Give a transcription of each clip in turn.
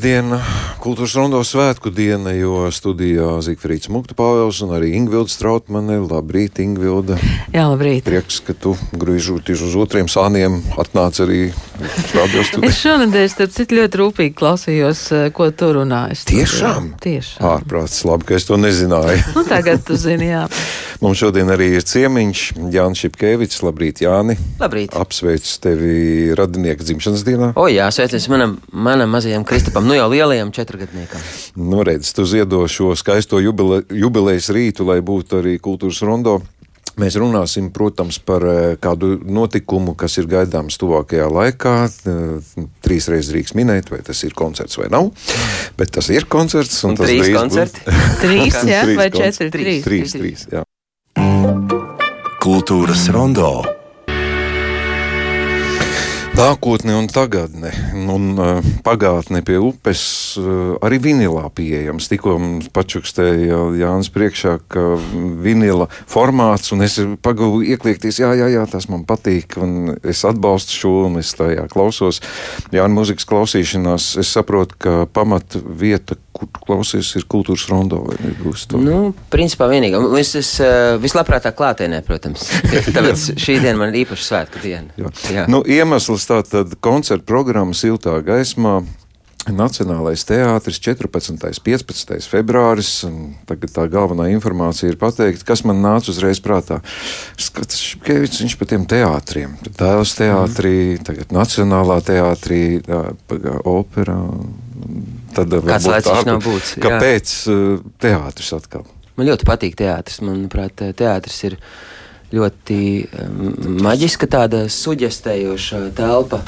piekdiena, kultūras rondo svētku diena, jo studijā Zigfrīds Mukta Pāvels un arī Ingvilda Strautmane. Labrīt, Ingvilda. Jā, labrīt. Prieks, ka tu griežoties uz otriem sāniem atnāc arī radio studijā. Es šonadēļ, starp citu, ļoti rūpīgi klausījos, eh, ko tu runāji. Tiešām? Tiešām. Ārprāts, labi, ka es to nezināju. Nu, tagad tu zini, jā. Mums šodien arī ir ciemiņš Jānis Šipkevičs. Labrīt, Jāni. Labrīt. Apsveicu tevi radinieka dzimšanas dienā. O, jā, sveicies manam, manam mazajam Kristapam, nu jau lielajam četrgadniekam. Nu, redz, tu ziedo šo skaisto jubile, jubilejas rītu, lai būtu arī kultūras rondo. Mēs runāsim, protams, par eh, kādu notikumu, kas ir gaidāms tuvākajā laikā. Eh, Trīs reizes drīkst minēt, vai tas ir koncerts vai nav. Bet tas ir koncerts. Un tas trīs drīz būs- koncerti? Trīs, jā, Trīs vai koncerti. četri? Trīs. Trīs, trīs, jā. Kultūras rondo. Nākotne un tagadne, un uh, pagātne pie upes uh, arī vinilā pieejams. Tikko mums pačukstēja Jānis priekšā, ka vinila formāts, un es pagūvu iekliekties, jā, jā, jā, tas man patīk, un es atbalstu šo, un es tajā klausos. Jāni mūzikas klausīšanās, es saprotu, ka pamat vieta, kur klausies, ir kultūras rondo, vai nebūs to? Nu, principā vienīgā. Es, es eh, vislabprātāk klātienē, protams. Tāpēc šī diena man ir īpaša svētku diena. Jā. Jā. Nu, iemesls tātad koncerta programma Siltā gaismā. Nacionālais teātris 14. un 15. februāris. Tagad tā galvenā informācija ir pateikta, kas man nāca uzreiz prātā. Skats, Šepkevics, viņš pa tiem teātriem. Tēvs teātrī, tagad Nacionālā teātrī, operā. Tad Kāds tā- nav būts, jā. Kāpēc uh, teātris atkal? Man ļoti patīk teātris. Manuprāt, teātris ir ļoti maģiska, tāda suģestējoša telpa,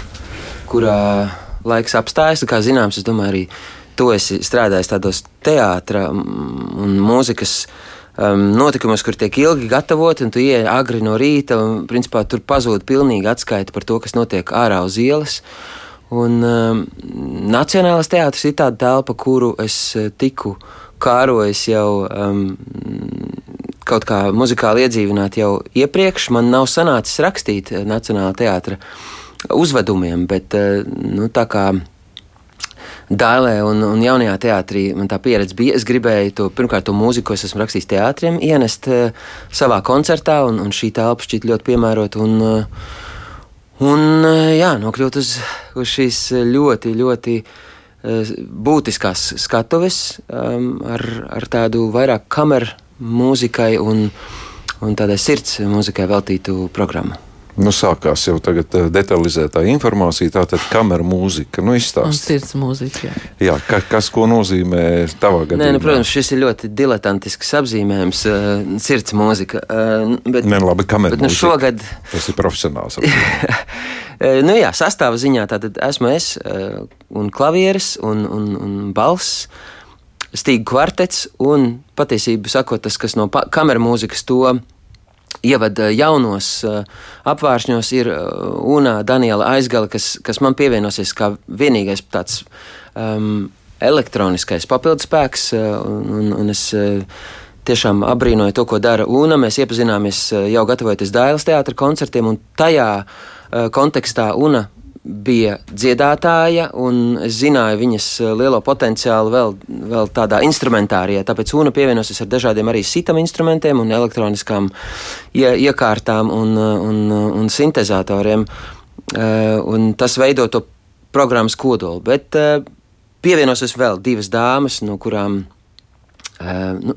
kurā laiks apstājas. Kā zināms, es domāju, arī tu esi strādājis tādos teātra un mūzikas um, notikumos, kur tiek ilgi gatavoti, un tu ieej agri no rīta, un principā tur pazūd pilnīgi atskaita par to, kas notiek ārā uz ielas. Un um, Nacionālais teātris ir tāda telpa, kuru es eh, tiku kārojis jau um, kaut kā muzikāli iedzīvināt jau iepriekš. Man nav sanācis rakstīt eh, Nacionālā teātra uzvedumiem, bet eh, nu, tā kā Dālē un, un jaunajā teātrī man tā pieredze bija. Es gribēju to pirmkārt, to mūziku, ko es esmu rakstījis teātriem, ienest uh, savā koncertā, un, un šī telpa šķiet ļoti piemērota. Un, uh, un uh, jā, nokļūt uz, uz šīs ļoti, ļoti būtiskās skatuves um, ar, ar tādu vairāk kameru mūzikai un, un tādai sirds mūzikai veltītu programmu. Nu, sākās jau tagad uh, detalizētā informācija, tātad kamera mūzika. Nu, Un izstāst. sirds mūzika. jā. Jā, ka, kas ko nozīmē tavā gadījumā? Nē, nu, protams, šis ir ļoti diletantisks apzīmējums, uh, sirds mūzika. Uh, bet, Nē, labi, kamera bet nu, mūzika. šogad, Tas ir profesionāls. uh, nu, jā, sastāvā ziņā tātad esmu es uh, un klavieres un, un, un balss. Stīga kvartets, un patiesībā sakot, tas, kas no kameras mūzikas to ievada jaunos uh, apvāršņos, ir uh, Una Daniela Aizgala, kas, kas man pievienosies kā vienīgais tāds um, elektroniskais papildus spēks, uh, un, un, es tiešām abrīnoju to, ko dara Una. Mēs iepazināmies jau gatavojoties Dailas teātra koncertiem, un tajā kontekstā Una bija dziedātāja, un es zināju viņas eh, lielo potenciālu vēl, vēl tādā instrumentārijā. Tāpēc UNA pievienosies ar dažādiem arī sitam instrumentiem un elektroniskām ie, iekārtām un, eh, un, un sintezatoriem. Eh, Un tas veido to programmas kodolu. Bet eh, pievienosies vēl divas dāmas, no kurām eh, nu,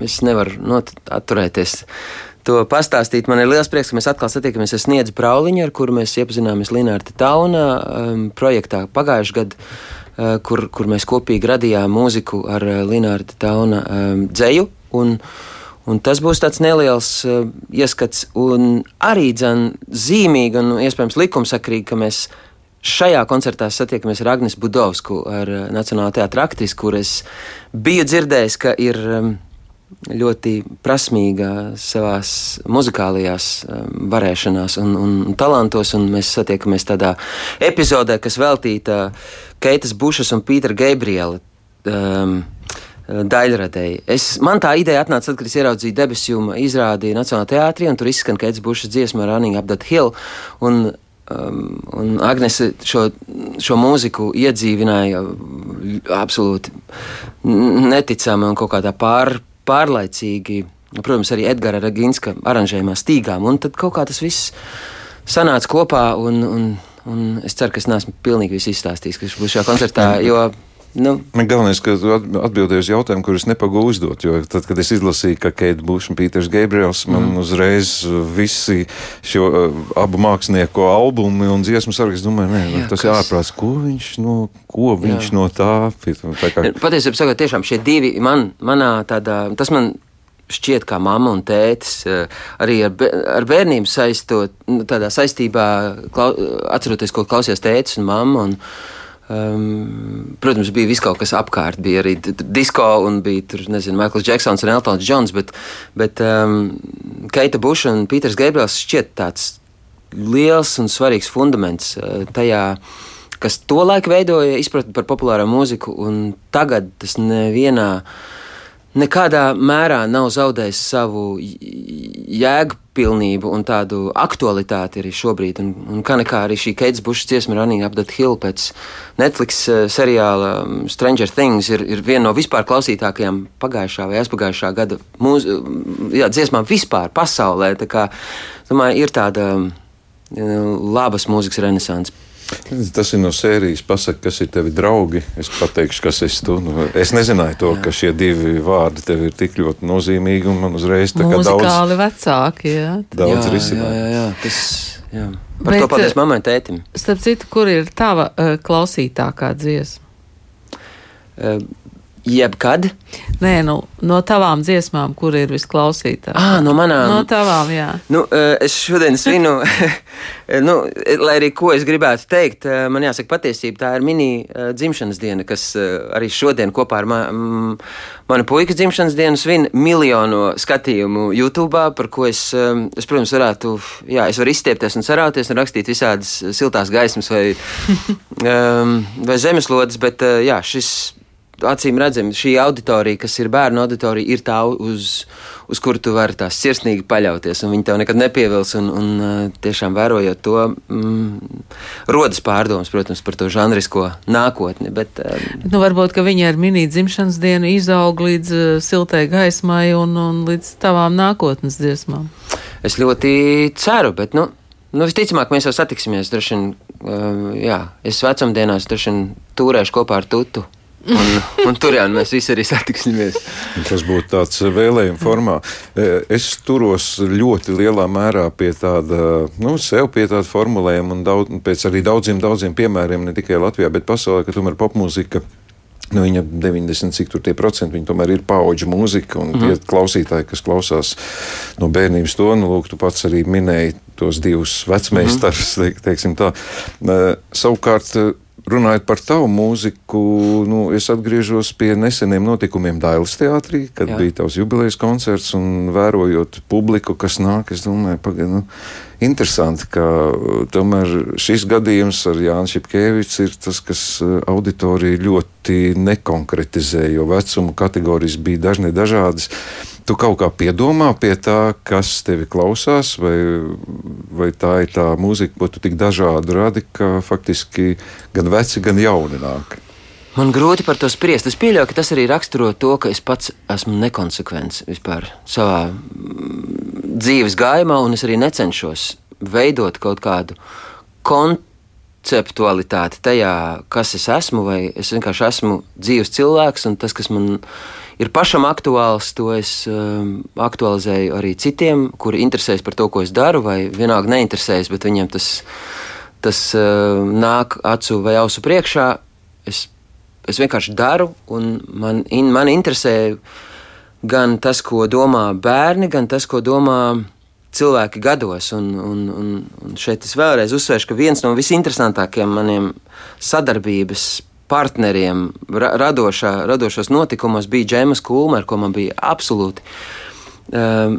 es nevaru not, atturēties to pastāstīt. Man ir liels prieks, ka mēs atkal satiekamies ar Sniedzu Brauliņu, ar kuru mēs iepazināmies Linnārta Tauna um, projektā pagājušajā gadā, uh, kur, kur mēs kopīgi radījām mūziku ar uh, Linnārta Tauna um, dzēju. Un, Un tas būs tāds neliels uh, ieskats, un arī dzan, zīmīgi un iespējams likumsakrīgi, ka mēs šajā koncertā satiekamies ar Agnēs Budovsku, ar uh, Nacionālā teātra aktrisi, kuras biju dzirdējis, ka ir um, ļoti prasmīga savā muzikālajās um, varēšanās un, un talantos, un mēs satiekamies tādā epizodē, kas veltīta Keitas Bušas un Pītera Gabriela. Um, Daļradēji. Es, man tā ideja atnāca, tad, kad es ieraudzīju debesīmu izrādi Nacionālajā teātrī, un tur izskan Keits Bušas dziesma Running Up That Hill. Un Um, un Agnese šo, šo mūziku iedzīvināja absolūti neticami un kaut kādā pār, pārlaicīgi. Protams, arī Edgara Raginska aranžējumā stīgām. Un tad kaut kā tas viss sanāca kopā. Un, un, un es ceru, ka es neesmu pilnīgi visu izstāstījis, kas būs šajā koncertā. Jo Nu. Man galvenais, ka atbildēju uz jautājumu, kurus nepagūju uzdot. Jo tad, kad es izlasīju, ka Keita Buša un Pīters Gabriels, man mm. uzreiz visi šo uh, abu mākslinieku albumi un dziesmu sarakstu, domāju, nē, Jā, tas ir ārprāts. Ko viņš no, ko viņš Jā. no tā? tā kā... Patiesībā sakot, tiešām šie divi man, manā tādā, tas man šķiet, kā mamma un tētis arī ar, ar bērnību saistot, nu, tādā saistībā, klau, atceroties, ko klausījās tētis un mamma. Un, Um, protams, bija viss kaut kas apkārt. Bija arī disko, un bija tur, nezinu, Maikls Džeksons un Eltons Džons, bet, bet um, Keita Buša un Pīters Gabriels šķiet tāds liels un svarīgs fundaments uh, tajā, kas tolaik veidoja izpratni par populāro mūziku, tagad tas nevienā nekādā mērā nav zaudējis savu jēgpilnību un tādu aktualitāti arī šobrīd. Un, un kā nekā arī šī Keits Bušs dziesma Running Up That Hill pēc Netflix eh, seriāla um, Stranger Things ir, ir viena no vispār klausītākajām pagājušā vai aizpagājušā gada mūz, jā, dziesmām vispār pasaulē. Tā kā, domāju, ir tāda um, labas mūzikas renesanse. Tas ir no sērijas, pasaka, kas ir tavi draugi. Es pateikšu, kas esi tu. Nu, es nezināju to, jā. ka šie divi vārdi tev ir tik ļoti nozīmīgi un man uzreiz tā kā daudz. Muzikāli vecāki, jā. Daudz risinājumu. Jā, jā, jā, tas, jā. Par Bet, to paldies mammai tētim. Starp citu, kur ir tava uh, klausītākā dziesma? Uh, Jebkad? Nē, nu, no tavām dziesmām, kur ir visklausītāk? Ah, no manām. No tavām, jā. Nu, eh, es šodien svinu, nu, lai arī ko es gribētu teikt, eh, man jāsaka patiesība, tā ir mini eh, dzimšanas diena, kas arī šodien kopā ar ma manu puikas dzimšanas dienu svin miljonu skatījumu YouTube, par ko es, es, protams, varētu, jā, es varu izstiepties un sarauties un rakstīt visādas siltās gaismas vai, um, vai zemeslodes, bet jā, šis acīm redzami šī auditorija, kas ir bērnu auditorija, ir tā, uz, uz kuru tu vari tās sirsnīgi paļauties. Viņi tev nekad nepievils, un, un uh, tiešām vērojot to, mm, rodas pārdomas, protams, par to žanrisko nākotni. Bet, um, nu, varbūt, ka viņi ar mini dzimšanas dienu izaug līdz uh, siltai gaismai un, un līdz tavām nākotnes dziesmām. Es ļoti ceru, bet, nu, nu visticamāk, mēs jau satiksimies. Droši vien, uh, jā, es vecumdienās turēšu kopā ar Tutu. Un, un tur jau mēs visi arī satiksimies. Tas būtu tāds vēlējuma formā. E, es turos ļoti lielā mērā pie tāda, nu, sev pie tāda formulējuma un daudz, pēc arī daudziem, daudziem piemēriem, ne tikai Latvijā, bet pasaulē, ka tomēr popmūzika. Nu, viņa 90, cik tur tie procenti, viņa tomēr ir paudžu mūzika, un mm. tie mhm. klausītāji, kas klausās no bērnības to, nu, lūk, tu pats arī minēji tos divus vecmeistarus, mm. teik, teiksim tā. Uh, savukārt, Runājot par tavu mūziku, nu, es atgriežos pie neseniem notikumiem Dailas teātrī, kad Jā. bija tavs jubilejas koncerts un vērojot publiku, kas nāk, es domāju, pagaidi, nu, interesanti, ka tomēr šis gadījums ar Jānu Šepkevicu ir tas, kas auditoriju ļoti nekonkretizē, jo vecuma kategorijas bija dažne dažādas. Tu kaut kā piedomā pie tā, kas tevi klausās, vai, vai tā ir tā mūzika, ko tu tik dažādi radi, ka faktiski gan veci, gan jauni nāk. Man grūti par to spriest. Es pieļauju, ka tas arī raksturo to, ka es pats esmu nekonsekvents vispār savā mm, dzīves gājumā, un es arī necenšos veidot kaut kādu konceptualitāti tajā, kas es esmu, vai es vienkārši esmu dzīves cilvēks, un tas, kas man ir ir pašam aktuāls, to es um, aktualizēju arī citiem, kuri interesējas par to, ko es daru, vai vienalga neinteresējas, bet viņiem tas, tas uh, nāk acu vai ausu priekšā. Es, es vienkārši daru, un man, in, man interesē gan tas, ko domā bērni, gan tas, ko domā cilvēki gados. Un, un, un, un šeit es vēlreiz uzsvēršu, ka viens no visinteresantākajiem maniem sadarbības partneriem radošā, radošos notikumos bija Džēmas Kulma, ar ko man bija absolūti um,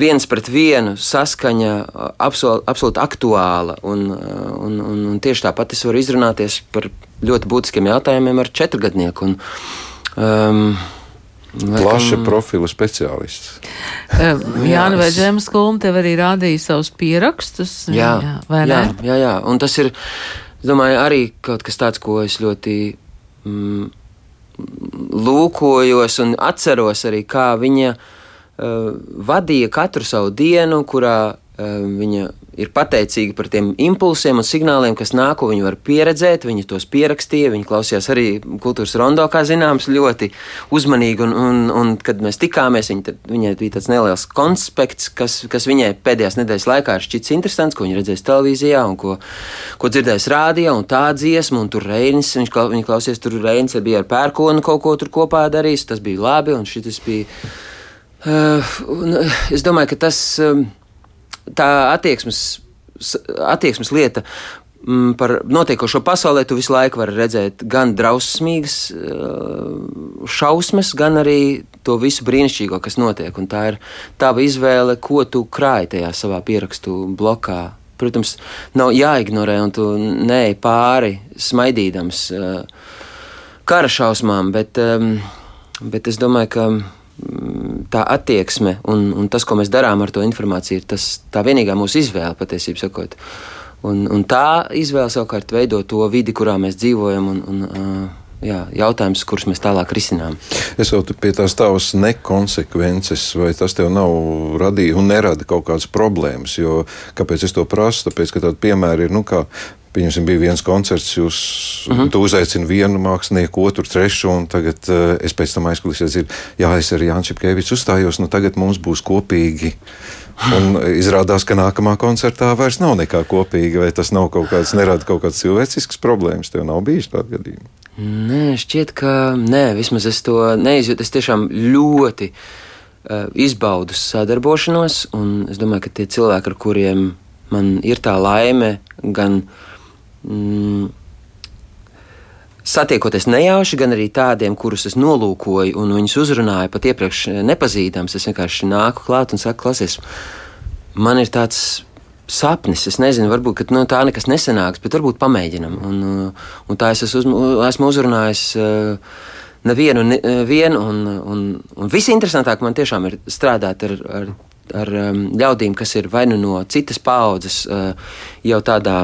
viens pret vienu saskaņa, absolūti, absolūti aktuāla. Un, un, un, un tieši tāpat es varu izrunāties par ļoti būtiskiem jautājumiem ar četrgadnieku. Un, um, Plaša profila speciālists. Jānis vai Džems Kulm tev arī rādīja savus pierakstus. Jā, jā, jā, jā, jā. Un tas ir, es domāju, arī kaut kas tāds, ko es ļoti mm, lūkojos un atceros arī, kā viņa uh, vadīja katru savu dienu, kurā uh, viņa ir pateicīga par tiem impulsiem un signāliem, kas nāk, ko viņi var pieredzēt. Viņi tos pierakstīja, viņi klausījās arī kultūras rondo, kā zināms, ļoti uzmanīgi. Un, un, un kad mēs tikāmies, viņi, tad, viņai bija tāds neliels konspekts, kas, kas viņai pēdējās nedēļas laikā ir šķits interesants, ko viņa redzēs televīzijā un ko, ko dzirdēs rādio un tā dziesma, un tur Reinis, viņš, viņa klausījās, tur Reinis bija ar pērkonu kaut ko tur kopā darījis, tas bija labi, un šis bija. Uh, un, es domāju, ka tas. Um, tā attieksmes, attieksmes lieta mm, par notiekošo pasaulē, tu visu laiku vari redzēt gan drausmīgas šausmas, gan arī to visu brīnišķīgo, kas notiek. Un tā ir tava izvēle, ko tu krāji tajā savā pierakstu blokā. Protams, nav jāignorē, un tu neej pāri smaidīdams kara šausmām, bet, bet es domāju, ka tā attieksme un, un tas, ko mēs darām ar to informāciju, ir tas, tā vienīgā mūsu izvēle patiesībā sakot. Un, un tā izvēle savukārt veido to vidi, kurā mēs dzīvojam. Un, un, uh, jā, jautājums, kurus mēs tālāk risinām. Es jau pie tās tavas nekonsekvences, vai tas tev nav radījis un nerada kaut kādas problēmas. Jo, kāpēc es to prasu? Tāpēc, ka tādi piemēri ir, nu, kā Pieņemsim, bija viens koncerts, jūs uh Mhm. -huh. tu uzaicini vienu mākslinieku, otru, trešu, un tagad uh, es pēc tam aizkulisēs dzirdu, jā, es arī Jānis Čepkevičs uzstājos, nu tagad mums būs kopīgi. Un izrādās, ka nākamā koncertā vairs nav nekā kopīga, vai tas nav kaut kāds, nerada kaut kādas cilvēciskas problēmas, tev nav bijis tāda gadījuma. Nē, šķiet, ka nē, vismaz es to neizjūtu. Es tiešām ļoti uh, izbaudu sadarbošanos, un es domāju, ka tie cilvēki, ar kuriem man ir tā laime, gan mm, satiekoties nejauši, gan arī tādiem, kurus es nolūkoju un viņus uzrunāju pat iepriekš nepazīstams. Es vienkārši nāku klāt un saku, klausies, man ir tāds sapnis. Es nezinu, varbūt ka, nu, tā nekas nesanāks, bet varbūt pamēģinam. Un, uh, un tā es esmu, uz, esmu uzrunājis. Uh, Nevienu, nevienu, un, un, un visinteresantāk man tiešām ir strādāt ar, ar, ar um, ļaudīm, kas ir vai nu no citas paudzes, uh, jau tādā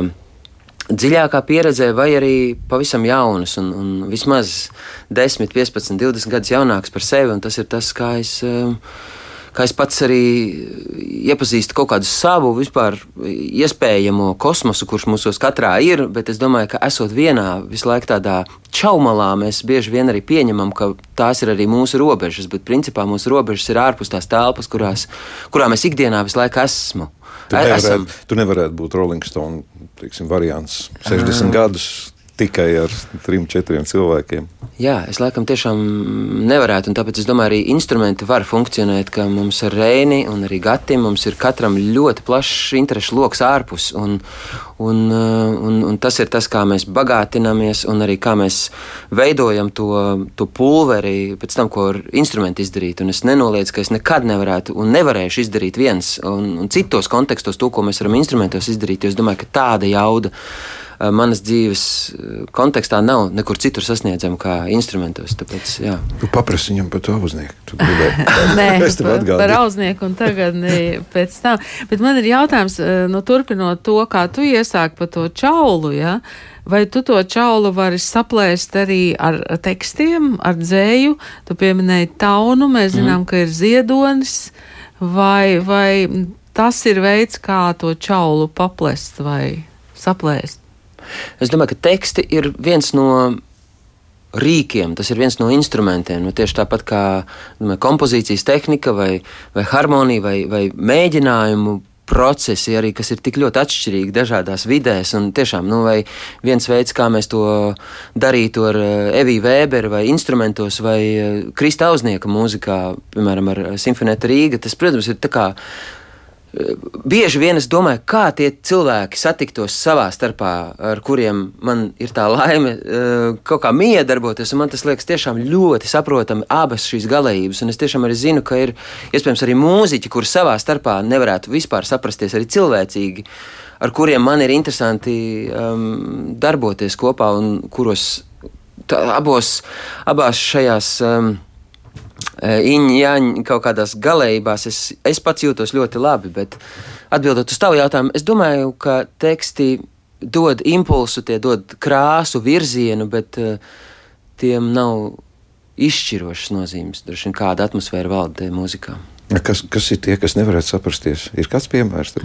dziļākā pieredzē, vai arī pavisam jaunas, un, un vismaz 10, 15, 20 gadus jaunāks par sevi. Tas ir tas, kā es, um, kā es pats arī iepazīstu kaut kādu savu vispār iespējamo kosmosu, kurš mūsos katrā ir. Bet es domāju, ka esot vienā visu laiku tādā čaumalā, mēs bieži vien arī pieņemam, ka tās ir arī mūsu robežas. Bet principā mūsu robežas ir ārpus tās telpas, kurās, kurā mēs ikdienā visu laiku esmu. Tu nevarētu, tu nevarētu būt Rolling Stone teiksim, variants. 60 gadus tikai ar trim, četriem cilvēkiem. Jā, es laikam tiešām nevarētu, un tāpēc es domāju, arī instrumenti var funkcionēt, ka mums ar Reini un arī Gatim mums ir katram ļoti plašs interešu lokus ārpus, un, un, un, un tas ir tas, kā mēs bagātinamies, un arī kā mēs veidojam to, to pulveri pēc tam, ko ar instrumentu izdarīt, un es nenoliedzu, ka es nekad nevarētu un nevarēšu izdarīt viens, un, un citos kontekstos to, ko mēs varam instrumentos izdarīt, jo es domāju, ka tāda jauda manas dzīves kontekstā nav nekur citur sasniedzama kā instrumentos. Tāpēc, jā. tu paprasti viņam par to auznieku. Nē, par, par auznieku un tagad ne, pēc tam. Bet man ir jautājums, nu, turpinot to, kā tu iesāki par to čaulu, ja? Vai tu to čaulu vari saplēst arī ar tekstiem, ar dzēju? Tu pieminēji taunu, mēs zinām, mm. ka ir ziedonis, vai, vai tas ir veids, kā to čaulu paplest vai saplēst? Es domāju, ka teksti ir viens no rīkiem, tas ir viens no instrumentiem. Nu, tieši tāpat kā domāju, kompozīcijas tehnika, vai, vai harmonija, vai, vai mēģinājumu procesi, arī, kas ir tik ļoti atšķirīgi dažādās vidēs. Un tiešām nu, viens veids, kā mēs to darītu ar Eviju Vēberu, vai instrumentos, vai Krista Ausnieka mūzikā, piemēram, ar Simfonētu Rīga, tas, protams, ir tā kā Bieži vien es domāju, kā tie cilvēki satiktos savā starpā, ar kuriem man ir tā laime kaut kā miedarboties. Man tas liekas tiešām ļoti saprotami abas šīs galējības. Un es tiešām arī zinu, ka ir iespējams arī mūziķi, kuri savā starpā nevarētu vispār saprasties arī cilvēcīgi, ar kuriem man ir interesanti um, darboties kopā un kuros tā, abos, abās šajās. Um, Iņa, Jāņa kaut kādās galējībās es, es pats jūtos ļoti labi, bet atbildot uz tavu jautājumu, es domāju, ka teksti dod impulsu, tie dod krāsu, virzienu, bet uh, tiem nav izšķirošas nozīmes. Droši vien kāda atmosfēra valda mūzikā. Kas, kas ir tie, kas nevarētu saprasties? Ir kāds piemērs?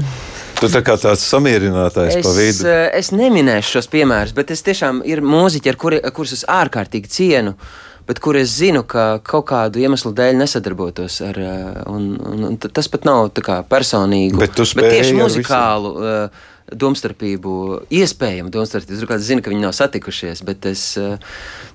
Tu tā kā tāds samierinātājs pa vidu. Es neminēšu šos piemērus, bet es tiešām ir mūziķi, ar kuri, kurus es ārkārtīgi cienu. Bet kur es zinu, ka kaut kādu iemeslu dēļ nesadarbotos ar, un, un, un tas pat nav kā personīgi. Bet, bet tieši muzikālu uh, domstarpību, iespējamu domstarpību. Es zinu, ka viņi nav satikušies, bet es, uh,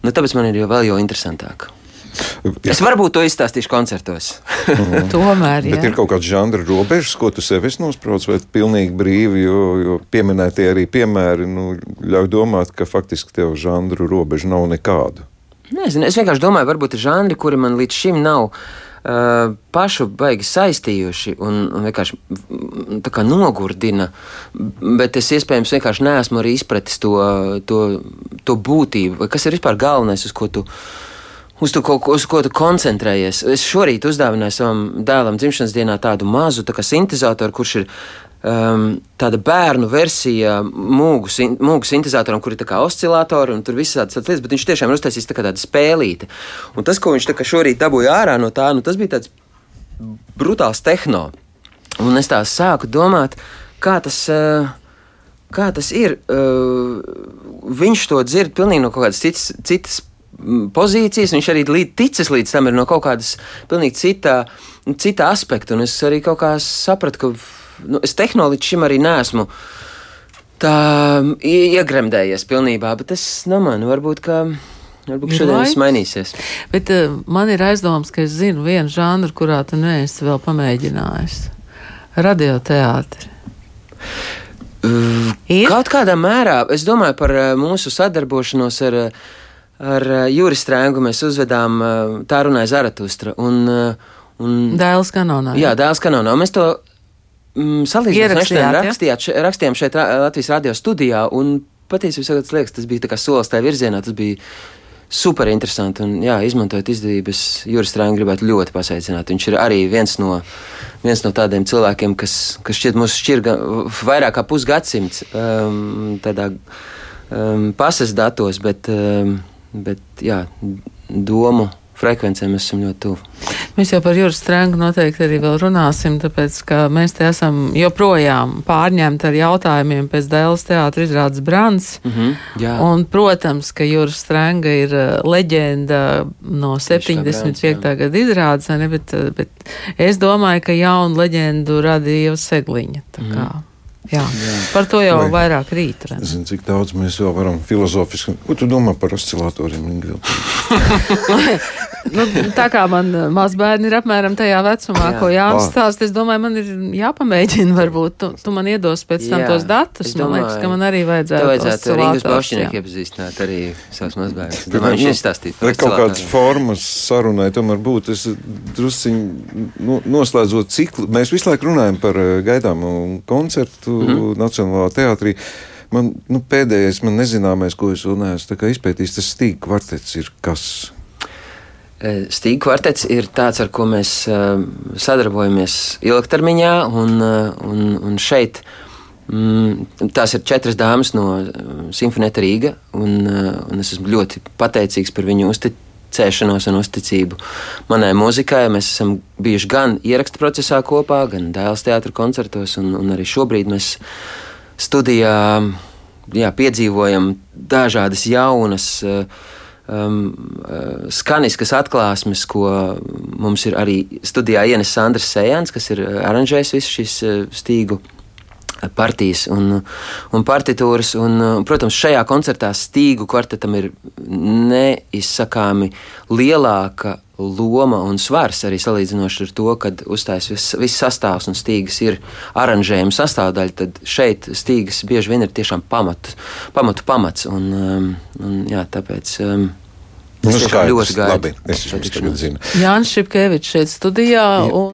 nu, tāpēc man ir jau vēl jau interesantāk. Jā. Es varbūt to izstāstīšu koncertos. Tomēr, jā. Bet ir kaut kāds žanra robežas, ko tu sev nosprauc, vai pilnīgi brīvi, jo, jo pieminētie arī piemēri nu, ļauj domāt, ka faktiski tev žanru robežu nav nekādu. Nezinu, es vienkārši domāju, varbūt ir žanri, kuri man līdz šim nav uh, pašu baigi saistījuši un, un vienkārši mm, nogurdina. Bet es iespējams vienkārši neesmu arī izpratis to, to, to būtību, kas ir vispār galvenais, uz ko tu uz ko, uz ko tu koncentrējies. Es šorīt uzdāvināju savam dēlam dzimšanas dienā tādu mazu tā sintēzatoru, kurš ir um, tāda bērnu versija mūgu, mūgu sintēzatoram, kur ir kā oscillatori un tur viss tādas lietas, bet viņš tiešām ir uztaisījis tā tādu spēlīti. Un tas, ko viņš šorīt dabūja ārā no tā, nu, tas bija tāds brutāls tehno. Un es tā sāku domāt, kā tas. Uh, kā tas ir? Uh, viņš to dzird pilnīgi no kaut kādas citas, citas pozīcijas, viņš arī līdz, ticis līdz tam ir no kaut kādas pilnīgi cita, cita aspekta. Un es arī kaut kā sapratu, ka nu, es tehnoloģiski līdz šim arī neesmu tā iegremdējies pilnībā, bet es nemanu, varbūt, ka. Varbūt šodien tas mainīsies. Bet uh, man ir aizdoms, ka es zinu vienu žanru, kurā tu neesi vēl pamēģinājis. Radioteātri. Uh, kaut kādā mērā es domāju par uh, mūsu sadarbošanos ar uh, ar uh, Juris Strēngu mēs uzvedām uh, tā runāja Zaratustra. Un, un, dēls kanonā. Jā, jā dēls kanonā. Mēs to mm, salīdzinājām, rakstījāt, še, rakstījām šeit Latvijas radio studijā. Un patiesībā liekas, tas bija solis tajā virzienā. Tas bija super interesanti. Un, jā, izmantojot izdevības, Juris Strēngu gribētu ļoti pasveicināt. Viņš ir arī viens no. Viens no tādiem cilvēkiem, kas, kas šķiet mums šķirga vairāk kā pusgadsimts um, tādā um, pases datos, bet um, bet jā, domu frekvencēm mēs esam ļoti tuvu. Mēs jau par Jūras strēngu noteikti arī vēl runāsim, tāpēc, ka mēs te esam joprojām pārņemti ar jautājumiem pēc Dēlas teātra izrādes Brants. Mm -hmm, jā. un, protams, ka Jūras strēnga ir uh, leģenda no 75. gada izrādes, ne, bet, uh, bet es domāju, ka jaunu leģendu radīja Segliņa. Tā kā. Mm. Jā. Jā. Par to jau Vai, vairāk rīt. Zinu, cik daudz mēs vēl varam filozofiski. Ko tu domā par oscilatoriem? nu, tā kā man mazbērni ir apmēram tajā vecumā, jā. ko Jānis stāsta, es domāju, man ir jāpamēģina. Varbūt tu, tu man iedos pēc tam jā. tos datus. Man liekas, ka man arī vajadzētu. Vajadzētu Rīgas Baušķinieku iepazīstināt arī savus mazbērnus. Domāju, viņš izstāstīt. Vai kaut kādas formas sarunai tomēr būtu? Es drusciņi nu, noslēdzot ciklu. Mēs visu laiku runājam par eh, gaidāmu koncertu mm -hmm. Nacionālā teātrī. Man nu, pēdējais, man nezināmais, ko es vēl neesmu izpētījis, tas stīgu kvartets ir kas. E, stīgu kvartets ir tāds, ar ko mēs uh, sadarbojamies ilgtermiņā, un, uh, un, un šeit mm, tās ir četras dāmas no Simfonēta Rīga, un, uh, un es esmu ļoti pateicīgs par viņu uzticību cēšanos un uzticību manai mūzikai. Mēs esam bijuši gan ierakstu procesā kopā, gan dēls teātros koncertos, un, un arī šobrīd mēs studijā jā, piedzīvojam dažādas jaunas. Um, uh, skaniskas atklāsmes, ko mums ir arī studijā ienesis Andris Sējans, kas ir aranžējis visu šīs uh, stīgu partijas un, un partitūras. Un, protams, šajā koncertā stīgu kvartetam ir neizsakāmi lielāka loma un svars arī salīdzinoši ar to, kad uzstājas viss, viss sastāvs un stīgas ir aranžējuma sastāvdaļa, tad šeit stīgas bieži vien ir tiešām pamatu, pamatu pamats. Un, um, un, jā, tāpēc, um, Nu, skaidrs, ļoti. Labi, es jums tagad zinu. Jānis Šipkevičs šeit studijā. Un...